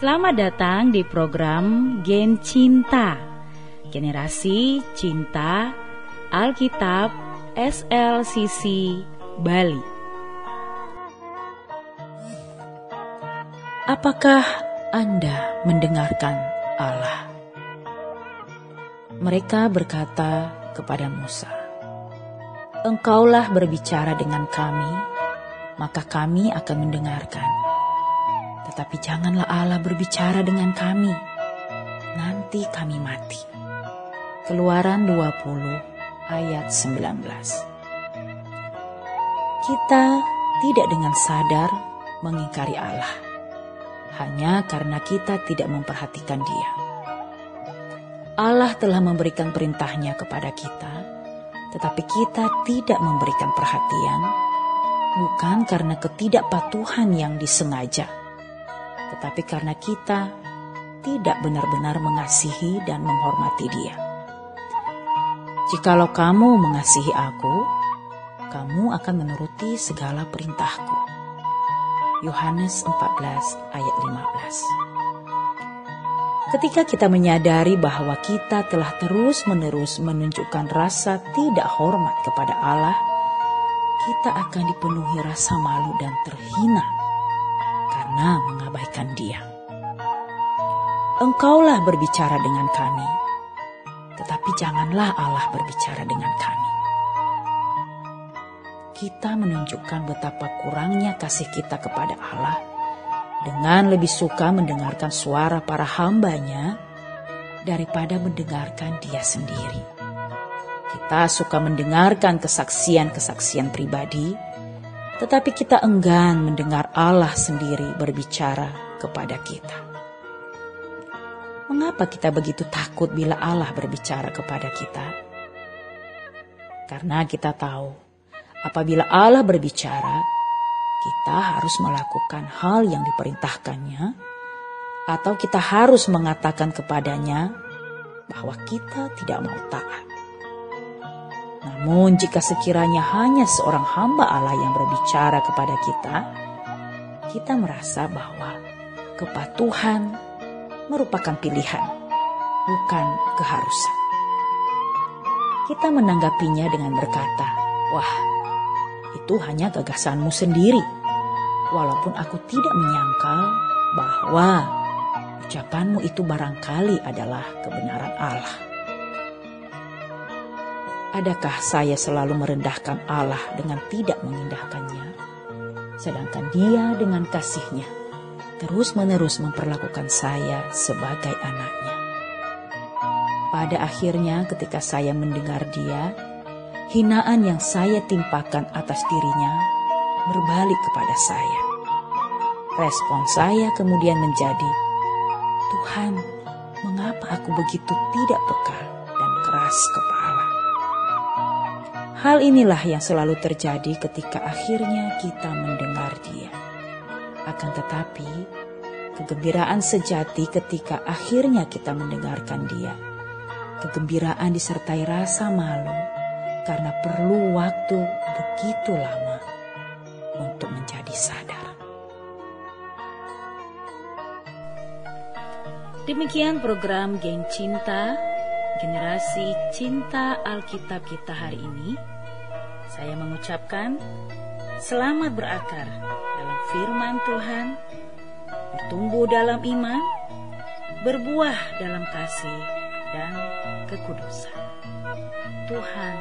Selamat datang di program Gen Cinta Generasi Cinta Alkitab SLCC Bali Apakah Anda mendengarkan Allah? Mereka berkata kepada Musa, Engkaulah berbicara dengan kami, maka kami akan mendengarkan. Tetapi janganlah Allah berbicara dengan kami, nanti kami mati. Keluaran 20 ayat 19 Kita tidak dengan sadar mengingkari Allah, hanya karena kita tidak memperhatikan dia. Allah telah memberikan perintahnya kepada kita, tetapi kita tidak memberikan perhatian, bukan karena ketidakpatuhan yang disengaja, tetapi karena kita tidak benar-benar mengasihi dan menghormati Dia. Jikalau kamu mengasihi Aku, kamu akan menuruti segala perintahku. Yohanes 14 ayat 15 Ketika kita menyadari bahwa kita telah terus-menerus menunjukkan rasa tidak hormat kepada Allah, kita akan dipenuhi rasa malu dan terhina karena mengabaikan Dia. Engkaulah berbicara dengan kami, tetapi janganlah Allah berbicara dengan kami. Kita menunjukkan betapa kurangnya kasih kita kepada Allah dengan lebih suka mendengarkan suara para hambanya daripada mendengarkan dia sendiri. Kita suka mendengarkan kesaksian-kesaksian pribadi, tetapi kita enggan mendengar Allah sendiri berbicara kepada kita. Mengapa kita begitu takut bila Allah berbicara kepada kita? Karena kita tahu, apabila Allah berbicara, kita harus melakukan hal yang diperintahkannya, atau kita harus mengatakan kepadanya bahwa kita tidak mau taat. Namun, jika sekiranya hanya seorang hamba Allah yang berbicara kepada kita, kita merasa bahwa kepatuhan merupakan pilihan, bukan keharusan. Kita menanggapinya dengan berkata, "Wah, itu hanya gagasanmu sendiri. Walaupun aku tidak menyangka bahwa ucapanmu itu barangkali adalah kebenaran Allah. Adakah saya selalu merendahkan Allah dengan tidak mengindahkannya? Sedangkan dia dengan kasihnya terus-menerus memperlakukan saya sebagai anaknya. Pada akhirnya ketika saya mendengar dia, hinaan yang saya timpakan atas dirinya berbalik kepada saya. Respon saya kemudian menjadi, Tuhan, mengapa aku begitu tidak peka dan keras kepala? Hal inilah yang selalu terjadi ketika akhirnya kita mendengar dia. Akan tetapi, kegembiraan sejati ketika akhirnya kita mendengarkan dia. Kegembiraan disertai rasa malu, karena perlu waktu begitu lama untuk menjadi sadar. Demikian program Geng Cinta, generasi cinta Alkitab kita hari ini. Saya mengucapkan selamat berakar dalam firman Tuhan, bertumbuh dalam iman, berbuah dalam kasih dan kekudusan. Tuhan